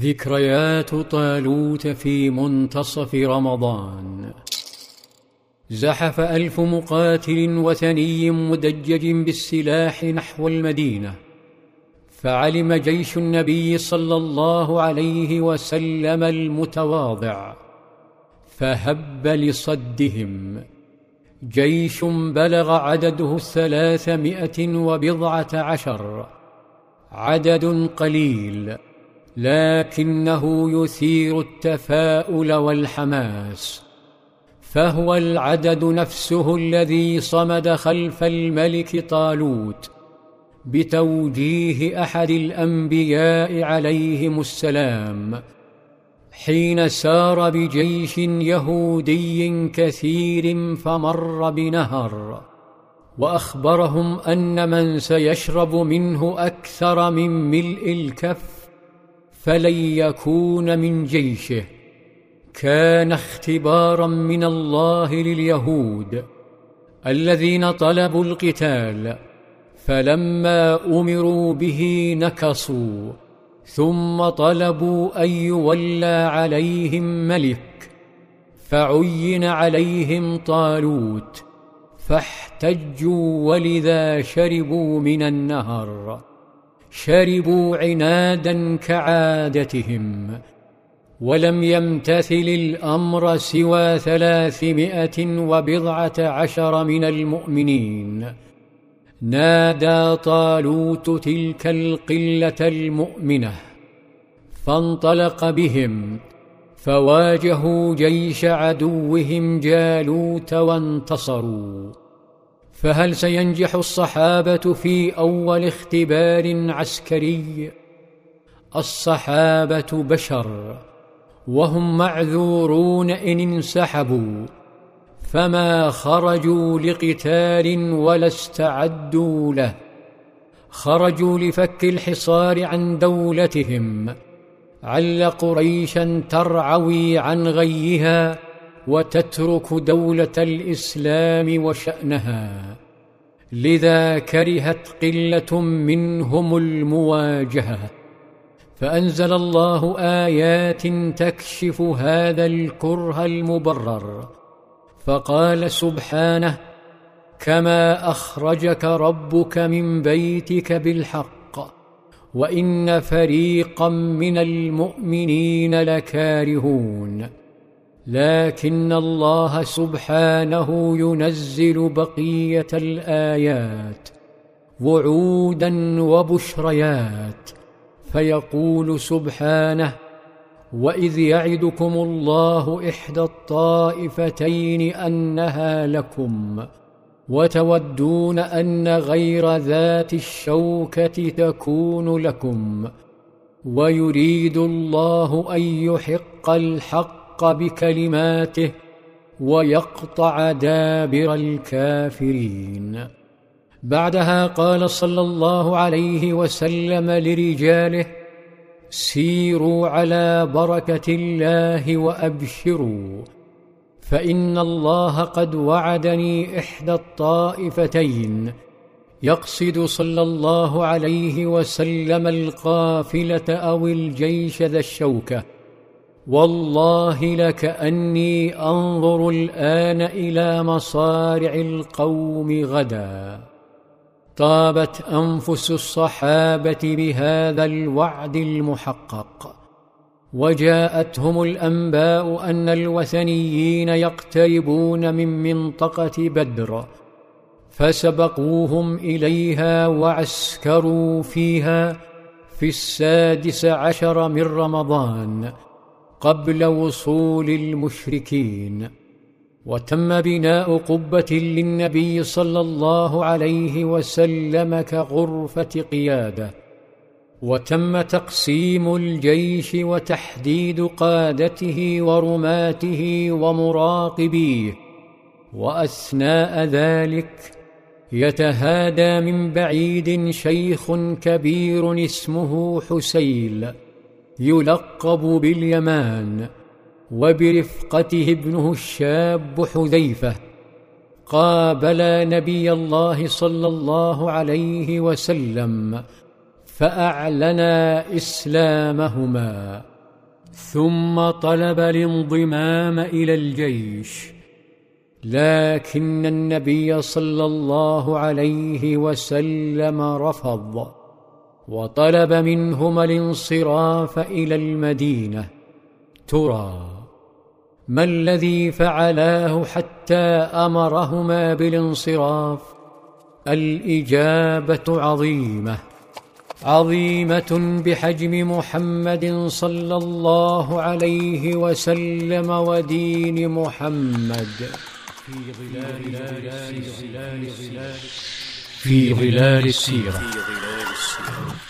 ذكريات طالوت في منتصف رمضان. زحف ألف مقاتل وثني مدجج بالسلاح نحو المدينة. فعلم جيش النبي صلى الله عليه وسلم المتواضع. فهب لصدهم. جيش بلغ عدده الثلاثمائة وبضعة عشر. عدد قليل. لكنه يثير التفاؤل والحماس فهو العدد نفسه الذي صمد خلف الملك طالوت بتوجيه أحد الأنبياء عليهم السلام حين سار بجيش يهودي كثير فمر بنهر وأخبرهم أن من سيشرب منه أكثر من ملء الكف فلن يكون من جيشه. كان اختبارا من الله لليهود الذين طلبوا القتال فلما أمروا به نكصوا ثم طلبوا أن يولى عليهم ملك فعين عليهم طالوت فاحتجوا ولذا شربوا من النهر. شربوا عنادا كعادتهم ولم يمتثل الأمر سوى ثلاثمائة وبضعة عشر من المؤمنين. نادى طالوت تلك القلة المؤمنة فانطلق بهم فواجهوا جيش عدوهم جالوت وانتصروا. فهل سينجح الصحابة في أول اختبار عسكري؟ الصحابة بشر وهم معذورون إن انسحبوا فما خرجوا لقتال ولا استعدوا له. خرجوا لفك الحصار عن دولتهم عل قريشا ترعوي عن غيها وتترك دولة الإسلام وشأنها. لذا كرهت قلة منهم المواجهة. فأنزل الله آيات تكشف هذا الكره المبرر. فقال سبحانه كما أخرجك ربك من بيتك بالحق وإن فريقا من المؤمنين لكارهون. لكن الله سبحانه ينزل بقية الآيات وعودا وبشريات فيقول سبحانه وإذ يعدكم الله إحدى الطائفتين أنها لكم وتودون أن غير ذات الشوكة تكون لكم ويريد الله أن يحق الحق بكلماته ويقطع دابر الكافرين. بعدها قال صلى الله عليه وسلم لرجاله سيروا على بركة الله وأبشروا فإن الله قد وعدني إحدى الطائفتين. يقصد صلى الله عليه وسلم القافلة أو الجيش ذا الشوكة والله لكاني أنظر الآن إلى مصارع القوم غدا. طابت أنفس الصحابة بهذا الوعد المحقق. وجاءتهم الأنباء أن الوثنيين يقتربون من منطقة بدر فسبقوهم إليها وعسكروا فيها في السادس عشر من رمضان. قبل وصول المشركين وتم بناء قبة للنبي صلى الله عليه وسلم كغرفة قيادة وتم تقسيم الجيش وتحديد قادته ورماته ومراقبيه وأثناء ذلك يتهادى من بعيد شيخ كبير اسمه حسيل. يلقب باليمان وبرفقته ابنه الشاب حذيفة. قابلا نبي الله صلى الله عليه وسلم فاعلنا إسلامهما. ثم طلب الانضمام إلى الجيش. لكن النبي صلى الله عليه وسلم رفض. وطلب منهما الانصراف إلى المدينة. ترى ما الذي فعلاه حتى أمرهما بالانصراف؟ الإجابة عظيمة. عظيمة بحجم محمد صلى الله عليه وسلم ودين محمد. في ظلال في ظلال السيرة. Thank you.